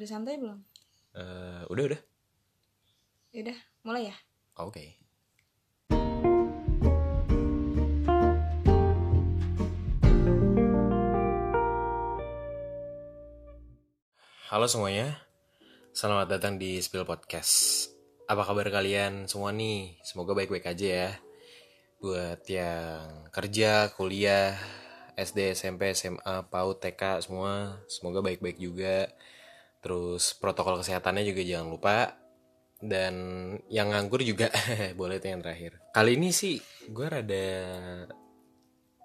Udah santai belum? Eh, udah udah. Yaudah, mulai ya. Oke. Halo semuanya, selamat datang di Spill Podcast. Apa kabar kalian semua nih? Semoga baik-baik aja ya. Buat yang kerja, kuliah, SD, SMP, SMA, PAUD, TK semua, semoga baik-baik juga. Terus protokol kesehatannya juga jangan lupa. Dan yang nganggur juga boleh itu yang terakhir. Kali ini sih gue rada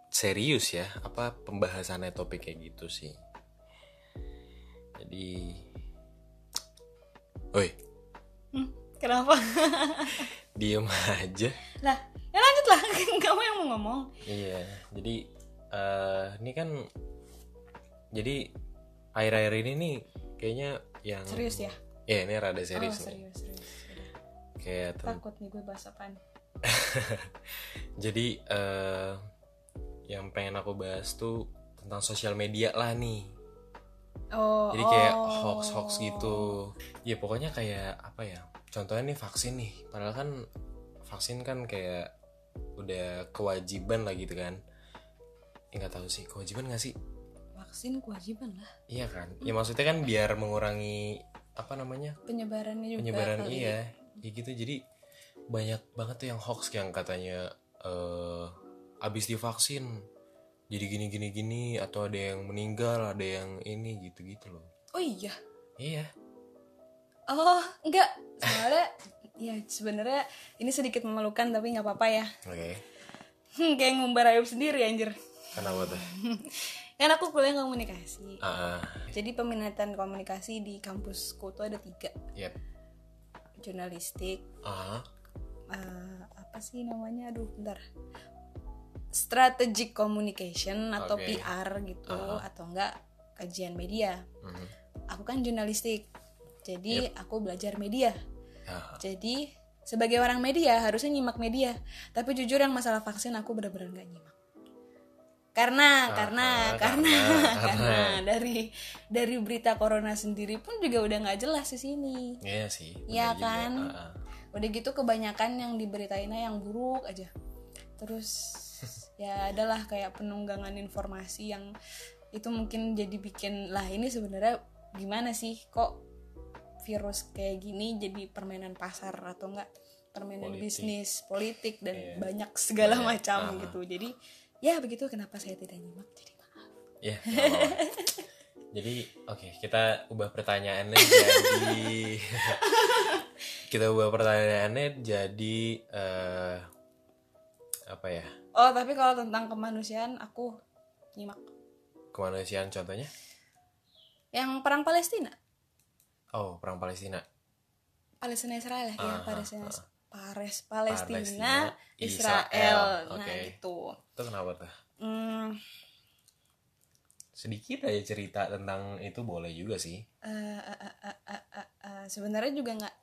serius ya, apa pembahasannya topik kayak gitu sih. Jadi, oi, Hmm, kenapa? diem aja. lah, ya lanjut lah. Kamu yang mau ngomong. Iya, jadi eh ini kan, jadi akhir-akhir ini nih kayaknya yang Serius ya? Ya ini rada serius oh, nih. serius, serius. Kayak Takut nih gue bahas apaan. jadi eh yang pengen aku bahas tuh tentang sosial media lah nih. Oh, Jadi kayak oh. hoax-hoax gitu. Ya pokoknya kayak apa ya? Contohnya nih vaksin nih. Padahal kan vaksin kan kayak udah kewajiban lah gitu kan. Ya nggak tahu sih kewajiban gak sih? Vaksin kewajiban lah. Iya kan? Ya maksudnya kan biar mengurangi apa namanya? Penyebarannya juga. penyebaran kali. iya ya gitu jadi banyak banget tuh yang hoax yang katanya eh abis divaksin jadi gini gini gini atau ada yang meninggal ada yang ini gitu gitu loh Oh iya. iya Oh, enggak. Soalnya ya sebenarnya ini sedikit memalukan tapi nggak apa-apa ya. oke Hmm, kayak ngumbar ayub sendiri anjir. kenapa tuh Kan aku kuliah komunikasi. ah, Jadi peminatan komunikasi di kampusku tuh ada tiga. yep Jurnalistik, ah eh, apa sih namanya? Aduh, bentar. Strategic communication atau Oke. PR gitu Ah. atau enggak kajian media. mhm. Aku kan jurnalistik. Jadi aku belajar media. Ah, Jadi sebagai orang media harusnya nyimak media. Tapi jujur yang masalah vaksin aku benar-benar nggak nyimak. Karena, karena, karena, karena, karena. karena dari dari berita corona sendiri pun juga udah nggak jelas di sini. iya sih bener Iya juga. kan? Ah, ah. Udah gitu kebanyakan yang diberitainnya yang buruk aja. Terus ya adalah kayak penunggangan informasi yang itu mungkin jadi bikin lah ini sebenarnya gimana sih kok virus kayak gini jadi permainan pasar atau enggak permainan Politik. bisnis politik dan Iya. banyak segala Banyak, macam ah. gitu jadi ya begitu kenapa saya tidak nyimak jadi maaf nggak apa-apa. Jadi, oke, kita ubah pertanyaannya jadi kita ubah pertanyaannya jadi eh apa ya? oh tapi kalau tentang kemanusiaan aku nyimak Kemanusiaan contohnya? yang perang Palestina Oh, perang Palestina. Palestina Israel ya, ya Ah, Palestina ah, Pares Palestina, Palestina, Israel. Israel. Nah, Oke. gitu. Itu kenapa tuh? Hmm, Sedikit aja cerita tentang itu boleh juga sih. eh, eh, eh, eh, eh, eh, eh, sebenarnya juga nggak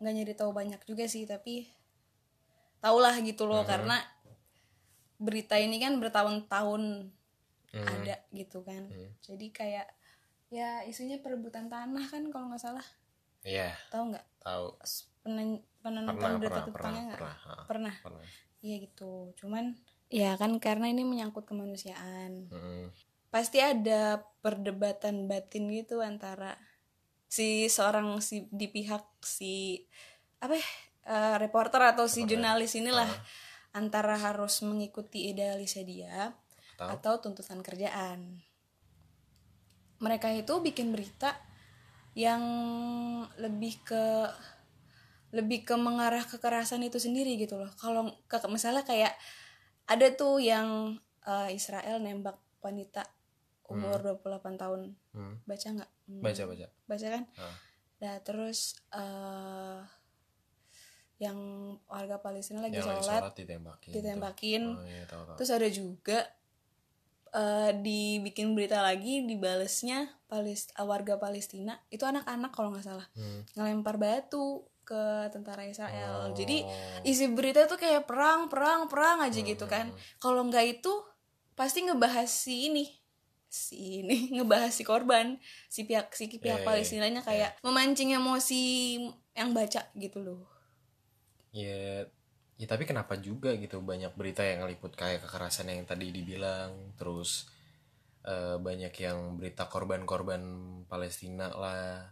nggak nyari tahu banyak juga sih, tapi tahulah gitu loh Mhm. karena berita ini kan bertahun-tahun Hmm. ada gitu kan. Hmm. Jadi kayak ya isunya perebutan tanah kan kalau nggak salah. Iya, Tahu nggak? tahu. Penentuan Pernah, berita pernah, tentangnya pernah, nggak? pernah, ah, Pernah. pernah. Iya gitu. Cuman ya kan karena ini menyangkut kemanusiaan. Mm-mm. Pasti ada perdebatan batin gitu antara si seorang si di pihak si apa eh, reporter atau si Reporter. jurnalis inilah Ah. antara harus mengikuti idealisnya dia Tahu? atau tuntutan kerjaan. Mereka itu bikin berita yang lebih ke lebih ke mengarah kekerasan itu sendiri gitu loh. Kalau ke- misalnya kayak ada tuh yang eh, Israel nembak wanita umur 28 tahun. Hmm. Baca nggak? Hmm, Baca, baca. Baca kan? Ah. Nah, terus eh yang warga Palestina lagi Yang lagi sholat sholat ditembakin. ditembakin. Oh, iya, tahu, tahu. Terus ada juga eh dibikin berita lagi dibalesnya Palis eh, warga Palestina itu anak-anak kalau nggak salah Hmm. ngelempar batu ke tentara Israel. Oh. Jadi isi berita tuh kayak perang, perang, perang aja gitu Hmm. kan. Kalau nggak itu pasti ngebahas si ini si ini ngebahas si korban si pihak si pihak Iya, iya, Palestinanya kayak memancing emosi yang baca gitu loh ya ya tapi kenapa juga gitu banyak berita yang ngeliput kayak kekerasan yang tadi dibilang terus eh, banyak yang berita korban-korban Palestina lah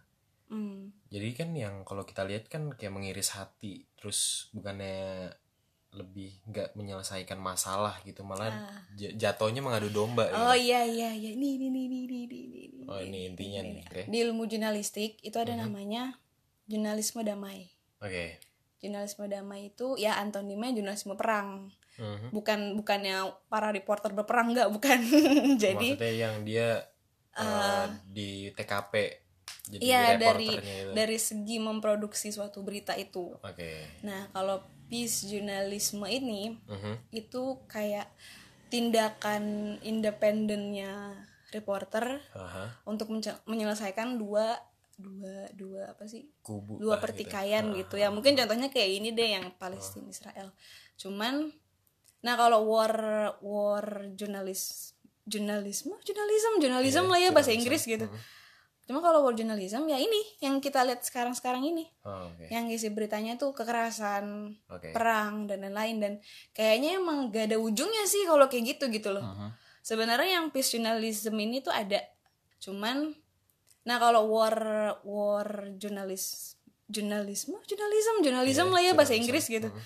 hmm. jadi kan yang kalau kita lihat kan kayak mengiris hati terus bukannya lebih nggak menyelesaikan masalah gitu malah Ah. jatuhnya mengadu domba oh gitu. iya iya iya ini ini ini ini ini ini ini. Oh, ini intinya nih, oke. di ilmu jurnalistik itu ada Mhm. namanya jurnalisme damai oke jurnalisme damai itu ya antonimnya jurnalisme perang Mhm. bukan bukannya para reporter berperang nggak bukan jadi maksudnya yang dia eh, di TKP Iya dari itu dari segi memproduksi suatu berita itu. oke Nah kalau peace jurnalisme ini Mhm. itu kayak tindakan independennya reporter Aha. untuk mence- menyelesaikan dua dua dua apa sih kubu dua gitu. pertikaian Ah, gitu, ya mungkin contohnya kayak ini deh yang Palestina Israel cuman nah kalau war war jurnalis jurnalisme jurnalisme jurnalisme Iya, lah ya bahasa. Inggris gitu Mhm. Cuma kalau war journalism ya ini yang kita lihat sekarang sekarang ini. Oh, oke. Yang isi beritanya tuh kekerasan oke. perang dan lain-lain. Dan kayaknya emang gak ada ujungnya sih kalau kayak gitu gitu loh. Mhm. sebenarnya yang peace journalism ini tuh ada. Cuman nah kalau war war jurnalis jurnalisme jurnalism jurnalism Iya, lah ya bahasa. Inggris gitu. Mhm.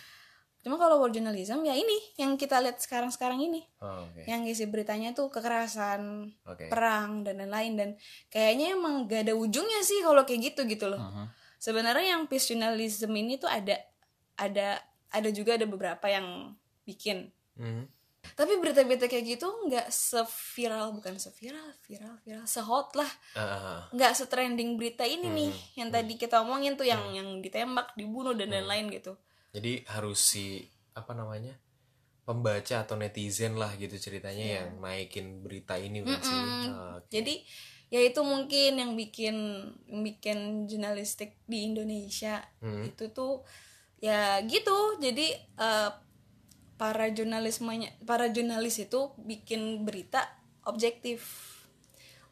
Cuma kalau war journalism ya ini yang kita lihat sekarang sekarang ini. Oh, oke. Yang isi beritanya tuh kekerasan oke. perang dan lain-lain. Dan kayaknya emang gak ada ujungnya sih kalau kayak gitu gitu loh. Mhm. sebenarnya yang peace journalism ini tuh ada ada ada juga ada beberapa yang bikin. Mhm. tapi berita-berita kayak gitu nggak seviral bukan seviral viral viral sehot lah. Ah, nggak setrending berita ini nih Hmm. yang tadi kita omongin tuh yang yang ditembak dibunuh dan lain-lain gitu jadi harus si apa namanya pembaca atau netizen lah gitu ceritanya Iya. yang naikin berita ini bukan sih? Ah, oke. jadi ya itu mungkin yang bikin yang bikin jurnalistik di Indonesia Hmm. itu tuh ya gitu. Jadi eh, para jurnalismenya para jurnalis itu bikin berita objektif.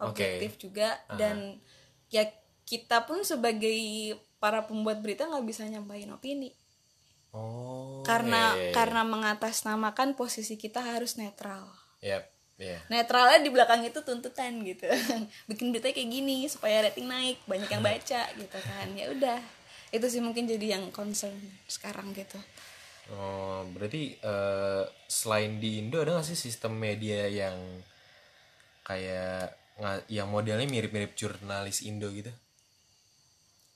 Objektif juga dan ya kita pun sebagai para pembuat berita nggak bisa nyampaikan opini oh karena iya, iya, iya. karena mengatasnamakan posisi kita harus netral Yap, iya. netralnya di belakang itu tuntutan gitu bikin berita kayak gini supaya rating naik banyak yang baca gitu kan ya udah itu sih mungkin jadi yang concern sekarang gitu Oh, berarti eh, selain di Indo ada gak sih sistem media yang kayak yang modelnya mirip-mirip jurnalis Indo gitu?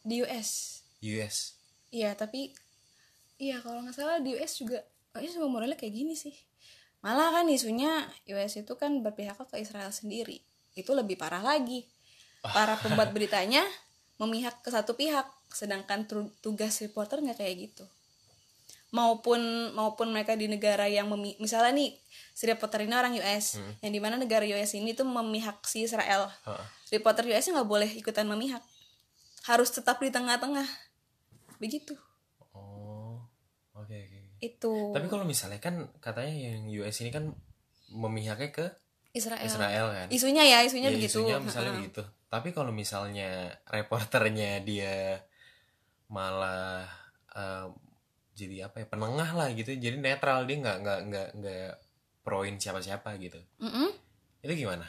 di US US. iya tapi iya kalau nggak salah di US juga US juga modelnya kayak gini sih. Malah kan isunya US itu kan berpihak ke Israel sendiri. Itu lebih parah lagi. Para pembuat beritanya memihak ke satu pihak sedangkan tu- tugas reporter nggak kayak gitu. Maupun maupun mereka di negara yang memi- misalnya nih si reporter ini orang US yang di mana negara US ini tuh memihak si Israel. Heeh. reporter US nggak boleh ikutan memihak. Harus tetap di tengah-tengah. Begitu. Oh. Itu Tapi kalau misalnya kan katanya yang US ini kan memihaknya ke Israel. Israel kan? isunya ya isunya Iya, begitu isunya misalnya Heeh. begitu. Tapi kalau misalnya reporternya dia malah eh, jadi apa ya penengah lah gitu, jadi netral dia nggak nggak nggak nggak proin siapa-siapa gitu. Mm-mm. Itu gimana?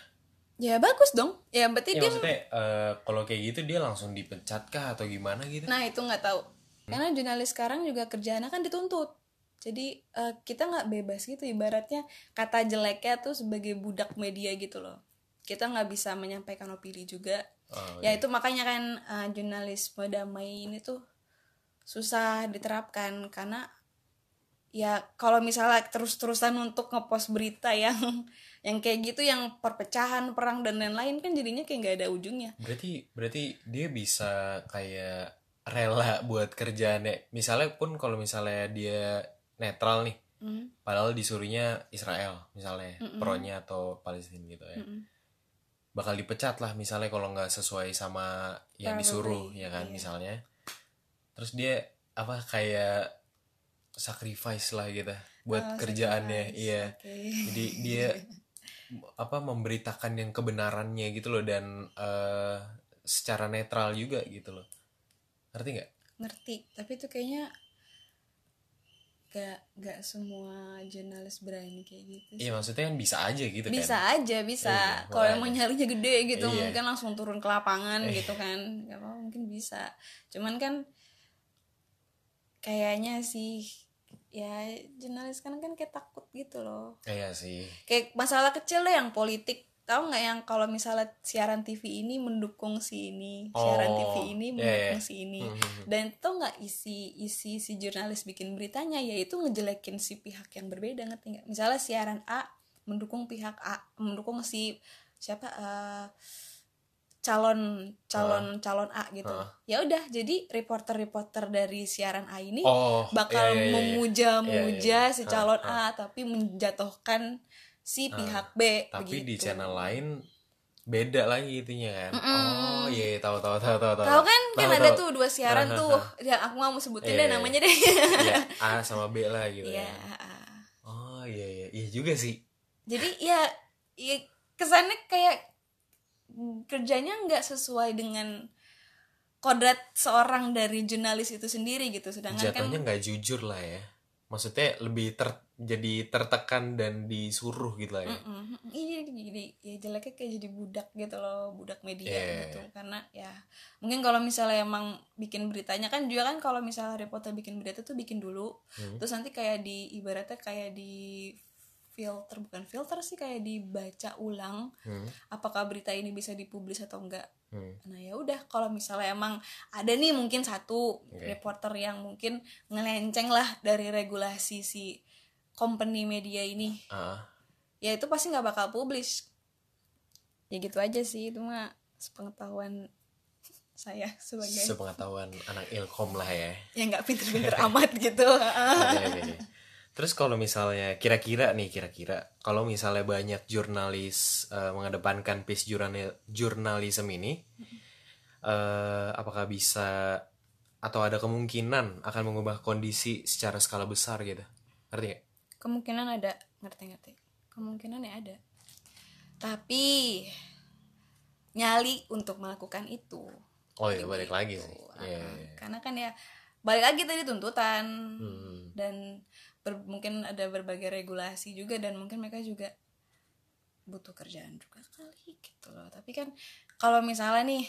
ya bagus dong ya berarti Ya dia maksudnya eh, kalau kayak gitu dia langsung dipecat kah atau gimana gitu? nah itu nggak tahu karena jurnalis sekarang juga kerjaannya kan dituntut jadi eh, kita nggak bebas gitu ibaratnya kata jeleknya tuh sebagai budak media gitu loh. Kita nggak bisa menyampaikan opini juga. Oh, ya itu makanya kan eh, jurnalisme damai ini tuh susah diterapkan. Karena ya kalau misalnya terus-terusan untuk ngepost berita yang yang kayak gitu yang perpecahan perang dan lain-lain kan jadinya kayak nggak ada ujungnya. Berarti berarti dia bisa kayak rela buat kerjaannya. Misalnya pun kalau misalnya dia netral nih, Hmm. padahal disuruhnya Israel misalnya, pronya atau Palestina gitu ya. Mm-mm. Bakal dipecat lah misalnya kalau nggak sesuai sama yang Probably, disuruh ya kan iya. misalnya. Terus dia apa kayak sacrifice lah gitu buat Oh, kerjaannya, sacrifice, iya. oke. Jadi dia apa memberitakan yang kebenarannya gitu loh dan eh, secara netral juga gitu loh ngerti nggak ngerti tapi itu kayaknya gak gak semua jurnalis berani kayak gitu sih. iya maksudnya kan bisa aja gitu bisa kan aja bisa. Iya, kalau emang nyarinya gede gitu Iya. mungkin langsung turun ke lapangan Iya. gitu kan. Gak apa mungkin bisa. Cuman kan kayaknya sih ya jurnalis kan kan kayak takut gitu loh. Iya sih. Kayak masalah kecil deh yang politik tahu nggak yang kalau misalnya siaran TV ini mendukung si ini siaran Oh, TV ini iya, mendukung iya. si ini Mhm. dan itu nggak isi isi si jurnalis bikin beritanya yaitu ngejelekin si pihak yang berbeda ngerti nggak misalnya siaran A mendukung pihak A mendukung si siapa eh, calon calon calon A gitu Ah. ya udah jadi reporter reporter dari siaran A ini oh bakal iya, iya, iya. memuja-muja Iya, iya. si calon ah. A tapi menjatuhkan si Ah, pihak B tapi di begitu. channel lain beda lagi itunya kan Mm-mm. oh iya iya, tahu tahu tahu tahu Tahu kan kan Tahu, ada tahu. tuh dua siaran Ah, tuh. ah, Ya aku nggak mau sebutin Iya, deh iya. namanya deh. Iya, A sama B lah gitu Iya. ya oh iya iya iya juga sih Jadi ya, ya kesannya kayak kerjanya nggak sesuai dengan kodrat seorang dari jurnalis itu sendiri gitu. Sedangkan kan jatuhnya nggak jujur lah ya maksudnya lebih ter jadi tertekan dan disuruh gitu lah ya Mm-mm. Iya jadi, ya jeleknya kayak jadi budak gitu loh budak media Iya. gitu karena ya mungkin kalau misalnya emang bikin beritanya kan juga kan kalau misalnya reporter bikin berita tuh bikin dulu Hmm. terus nanti kayak di ibaratnya kayak di filter bukan filter sih kayak dibaca ulang Hmm, apakah berita ini bisa dipublis atau enggak. Hmm. nah ya udah kalau misalnya emang ada nih mungkin satu Oke. reporter yang mungkin ngelenceng lah dari regulasi si company media ini Ah, ya itu pasti nggak bakal publish ya gitu aja sih itu mah sepengetahuan saya sebagai sepengetahuan anak ilkom lah ya. Yang nggak pinter-pinter amat gitu. Oke, oke. Terus kalau misalnya kira-kira nih kira-kira kalau misalnya banyak jurnalis eh, mengedepankan peace jurnal jurnalism ini eh, apakah bisa atau ada kemungkinan akan mengubah kondisi secara skala besar gitu ngerti nggak? kemungkinan ada ngerti-ngerti kemungkinan ya ada tapi nyali untuk melakukan itu Oh iya balik lagi sih. Gitu. Iya. Ah, iya. karena kan ya balik lagi tadi tuntutan Hmm. dan ber- mungkin ada berbagai regulasi juga dan mungkin mereka juga butuh kerjaan juga kali gitu loh tapi kan kalau misalnya nih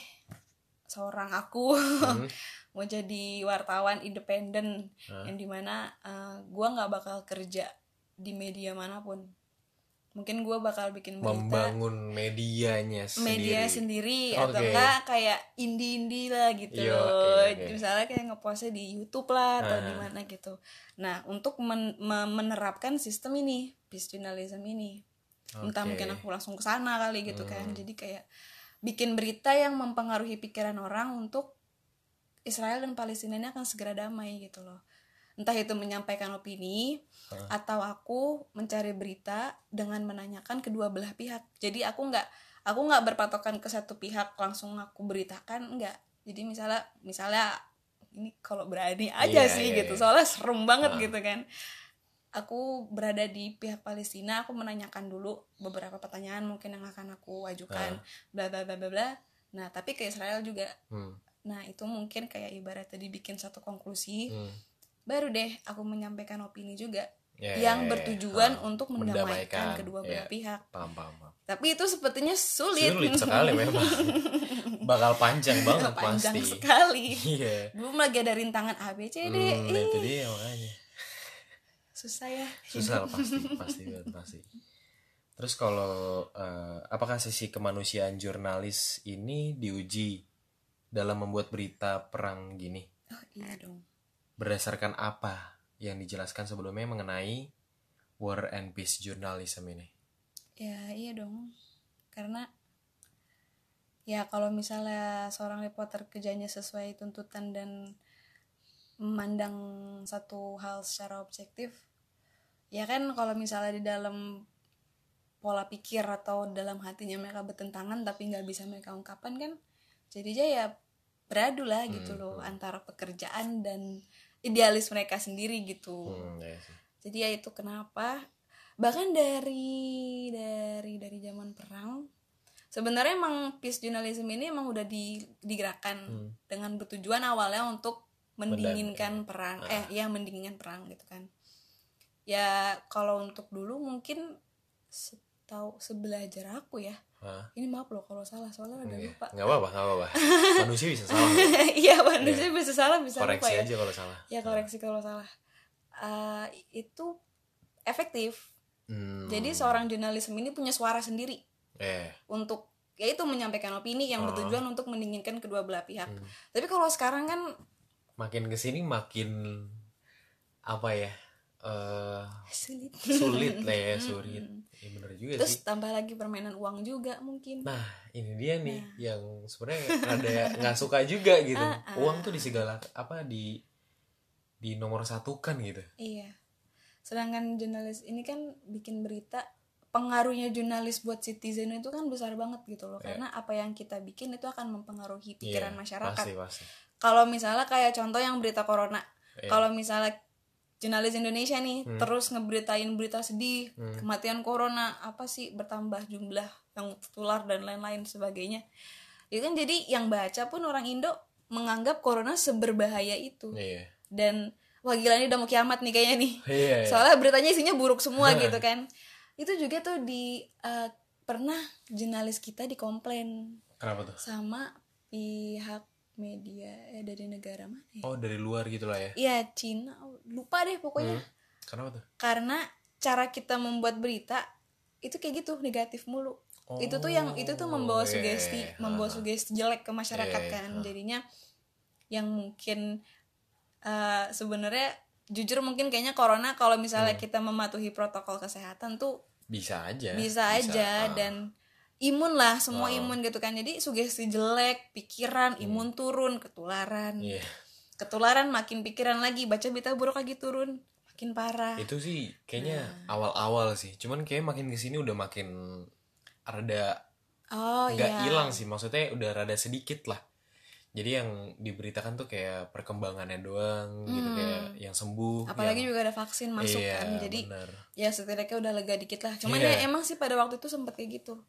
seorang aku Hmm. mau jadi wartawan independen Hah? yang di mana uh, gua nggak bakal kerja di media mana pun mungkin gua bakal bikin berita Membangun medianya sendiri. media sendiri atau Oke. enggak kayak indie-indie lah gitu loh. oke, oke. Misalnya kayak ngepostnya di YouTube lah atau Ah. di mana gitu. Nah, untuk men- me- menerapkan sistem ini, journalism ini. Entah Oke. mungkin aku langsung ke sana kali gitu kan. Hmm. Jadi kayak bikin berita yang mempengaruhi pikiran orang untuk Israel dan Palestina ini akan segera damai gitu loh. Entah itu menyampaikan opini Hah? atau aku mencari berita dengan menanyakan kedua belah pihak. Jadi aku nggak aku nggak berpatokan ke satu pihak langsung aku beritakan enggak. Jadi misalnya misalnya ini kalau berani aja Iya, sih iya, gitu. iya. Soalnya serem banget Ah. gitu kan. Aku berada di pihak Palestina, aku menanyakan dulu beberapa pertanyaan mungkin yang akan aku ajukan bla bla bla bla bla. Nah, tapi ke Israel juga. Hmm. Nah, itu mungkin kayak ibaratnya dibikin satu konklusi Hmm. Baru deh aku menyampaikan opini juga Ya, yang ya, ya. bertujuan Ah, untuk mendamaikan mendamaikan, kedua belah ya. pihak. Paham, paham, paham. Tapi itu sepertinya sulit. Sulit sekali memang. Bakal panjang banget Panjang pasti. sekali. Iya. Belum lagi ada rintangan A B C D. Hmm, nah itu dia makanya. susah ya. Susah lah pasti, pasti banget, pasti. Terus kalau eh, apakah sisi kemanusiaan jurnalis ini diuji dalam membuat berita perang gini? Oh iya dong. Berdasarkan apa yang dijelaskan sebelumnya mengenai war and peace journalism ini? Ya iya dong. Karena ya kalau misalnya seorang reporter kerjanya sesuai tuntutan dan memandang satu hal secara objektif, ya kan kalau misalnya di dalam pola pikir atau dalam hatinya mereka bertentangan tapi nggak bisa mereka ungkapkan kan, jadinya ya beradu lah gitu Hmm, loh hmm. antara pekerjaan dan idealis mereka sendiri gitu. Hmm, ya sih. jadi ya itu kenapa? Bahkan dari dari dari zaman perang sebenarnya emang peace journalism ini emang udah di, digerakkan Hmm. dengan bertujuan awalnya untuk mendinginkan perang. Eh ya mendinginkan perang gitu kan. Ya kalau untuk dulu mungkin setahu sebelah jarakku ya. Hah? ini maaf loh kalau salah soalnya udah Iya. lupa. Nggak apa-apa nggak apa-apa. Manusia bisa salah iya manusia bisa salah bisa lupa koreksi ya. aja kalau salah. Ya koreksi kalau salah. Eh, itu efektif. Hmm. jadi seorang jurnalisme ini punya suara sendiri. Eh. Untuk yaitu menyampaikan opini yang Oh. bertujuan untuk mendinginkan kedua belah pihak. Hmm. tapi kalau sekarang kan makin ke sini makin apa ya eh sulit. sulit lah ya sulit. Ya bener juga terus sih. tambah lagi permainan uang juga mungkin. Nah ini dia nih yang sebenarnya ada nggak suka juga gitu. Ah, ah. uang tuh di segala apa di di nomor satukan gitu. Iya. Sedangkan jurnalis ini kan bikin berita pengaruhnya jurnalis buat citizen itu kan besar banget gitu loh. Iya. karena apa yang kita bikin itu akan mempengaruhi pikiran Iya, masyarakat. pasti pasti. Kalau misalnya kayak contoh yang berita corona. Iya. kalau misalnya jurnalis Indonesia nih Hmm. terus ngeberitain berita sedih kematian corona apa sih bertambah jumlah yang tertular dan lain-lain sebagainya. Itu kan jadi yang baca pun orang Indo menganggap corona seberbahaya itu. Iya. Dan wah gila ini udah mau kiamat nih kayaknya nih. Iya iya. soalnya beritanya isinya buruk semua gitu kan. Itu juga tuh di eh, pernah jurnalis kita dikomplain kenapa tuh? sama pihak media eh, dari negara mana ya? oh dari luar gitu lah ya Iya Cina, lupa deh pokoknya. Hmm. kenapa tuh Karena cara kita membuat berita itu kayak gitu negatif mulu. itu tuh yang itu tuh membawa Oh, sugesti, iya. membawa sugesti jelek ke masyarakat Iya, kan. Jadinya yang mungkin eh, sebenarnya jujur mungkin kayaknya corona kalau misalnya Hmm. kita mematuhi protokol kesehatan tuh bisa aja bisa aja ah. dan imun lah semua Oh. imun gitu kan jadi sugesti jelek pikiran imun turun ketularan Hmm. iya ketularan makin pikiran lagi baca berita buruk lagi turun makin parah itu sih kayaknya Nah. awal-awal sih cuman kayak makin ke sini udah makin rada oh nggak iya hilang sih maksudnya udah rada sedikit lah jadi yang diberitakan tuh kayak perkembangannya doang gitu kayak yang sembuh Hmm. apalagi yang, juga ada vaksin masuk iya, kan jadi bener. ya setidaknya udah lega dikit lah cuman Iya. ya emang sih pada waktu itu sempet kayak gitu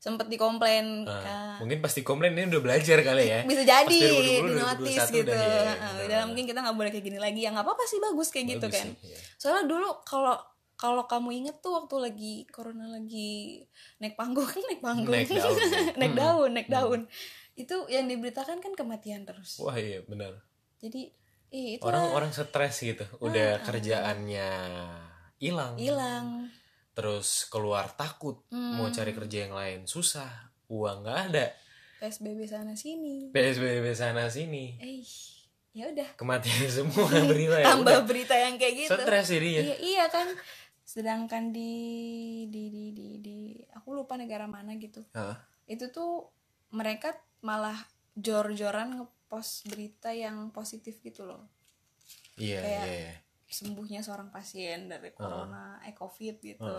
sempet dikomplain Nah, kan. mungkin pasti komplain ini udah belajar kali ya. Bisa jadi Pas 2020, di notice 2021 gitu. udah, iya, Nah, udah mungkin kita nggak boleh kayak gini lagi. Ya nggak apa-apa sih bagus kayak gitu Bagus kan. sih, iya. soalnya dulu kalau kalau kamu inget tuh waktu lagi corona lagi naik panggung naik panggung. Naik daun. naik Hmm. daun naik daun. Itu yang diberitakan kan kematian terus. Wah iya benar. Jadi ih, itu orang-orang stres gitu udah kerjaannya hilang. Hilang terus keluar takut Hmm. mau cari kerja yang lain susah uang nggak ada. Psbb sana sini. Psbb sana sini. Eh ya udah. Kematian semua berita ya tambah udah. berita yang kayak gitu. Stres jadinya iya iya kan. Sedangkan di di di di, di aku lupa negara mana gitu. Hah? itu tuh mereka malah jor-joran ngepost berita yang positif gitu loh. Iya Kayak- iya iya. Sembuhnya seorang pasien dari corona eh covid gitu.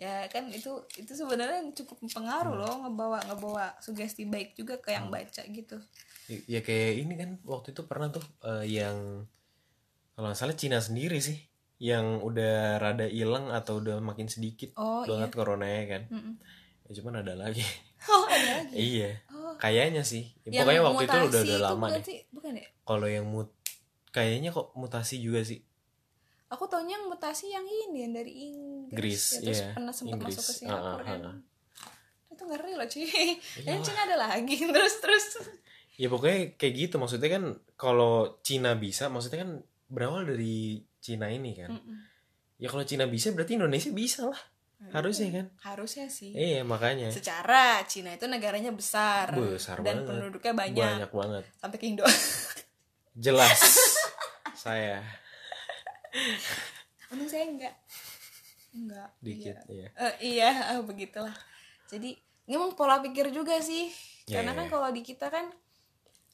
Ya kan itu itu sebenarnya cukup mempengaruh loh ngebawa ngebawa sugesti baik juga ke yang baca gitu. Ya kayak ini kan waktu itu pernah tuh eh, yang kalau nggak salah Cina sendiri sih yang udah rada hilang atau udah makin sedikit oh iya. banget coronanya kan. Mm-mm. ya, cuman ada lagi. Oh ada lagi? Iya. Oh. Kayaknya sih. Yang Ya, pokoknya waktu itu udah udah lama bukan deh. bukan ya? Kalau yang mut kayaknya kok mutasi juga sih aku taunya yang mutasi yang ini yang dari Inggris. Inggris, ya, terus iya, pernah sempat Inggris. masuk ke Ah, Singapura ah, kan. ah. itu ngeri loh cuy dan Iyalah. Cina ada lagi terus terus. Ya pokoknya kayak gitu. Maksudnya kan kalau Cina bisa maksudnya kan berawal dari Cina ini kan. Mm-mm. ya kalau Cina bisa berarti Indonesia bisa lah. Harusnya kan? Harusnya sih. Iya makanya. Secara Cina itu negaranya besar, Besar dan banget. penduduknya banyak, banyak banget. Sampai ke Indo. Jelas. Saya untung saya enggak. Enggak dikit iya, ya Eh, iya eh, begitulah. Jadi ini emang pola pikir juga sih. Ya, karena ya, kan ya. kalau di kita kan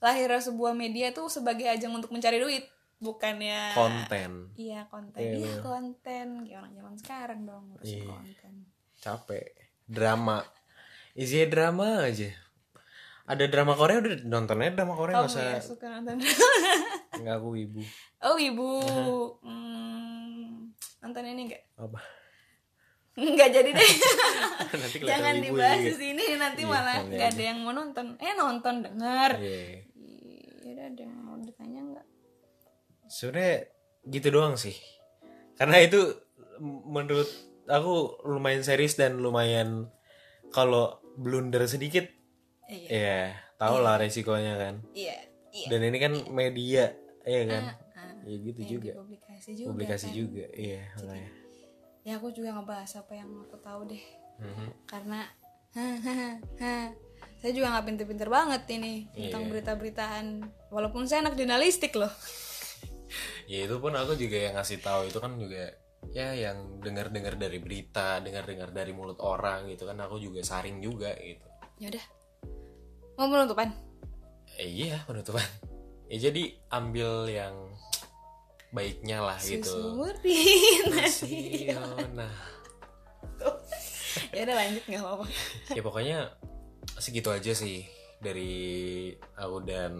lahirnya sebuah media tuh sebagai ajang untuk mencari duit bukannya konten. Iya konten. Iya, iya bener. konten. Kayak orang zaman sekarang dong ngurusin Iya. konten. Capek. Drama. Isinya drama aja ada drama Korea udah nontonnya drama Korea nggak usah ya suka nonton. Nggak aku ibu. Oh ibu. Hmm, nonton ini enggak apa? Nggak jadi deh. Nanti jangan dibahas di sini nanti Iya, malah nggak ya. ada yang mau nonton. Eh nonton denger Iya. Iya, ada yang mau ditanya nggak? Sebenarnya gitu doang sih. Karena itu menurut aku lumayan serius dan lumayan kalau blunder sedikit Iya, ya tau lah resikonya kan. iya, iya. Dan ini kan media, ya kan. Ah, Ya gitu juga. Publikasi juga. Publikasi kan. juga, iya makanya. Ya aku juga ngebahas apa yang aku tahu deh. Mhm. Karena saya juga nggak pinter-pinter banget ini tentang Iya. berita-beritaan. Walaupun saya anak jurnalistik loh. Ya itu pun aku juga yang ngasih tahu itu kan juga ya yang dengar-dengar dari berita, dengar-dengar dari mulut orang gitu kan aku juga saring juga gitu. Ya udah. Mau penutupan? Eh, iya penutupan. Ya jadi ambil yang baiknya lah gitu. Susurin. Siona. ya udah lanjut nggak apa-apa. ya pokoknya segitu aja sih dari aku dan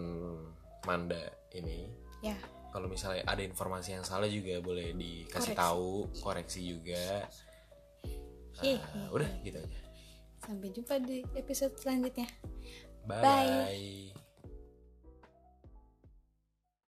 Manda ini. Ya. Kalau misalnya ada informasi yang salah juga boleh dikasih Koreksi. tahu, koreksi juga. Ah, udah gitu aja. Sampai jumpa di episode selanjutnya. Bye. Bye.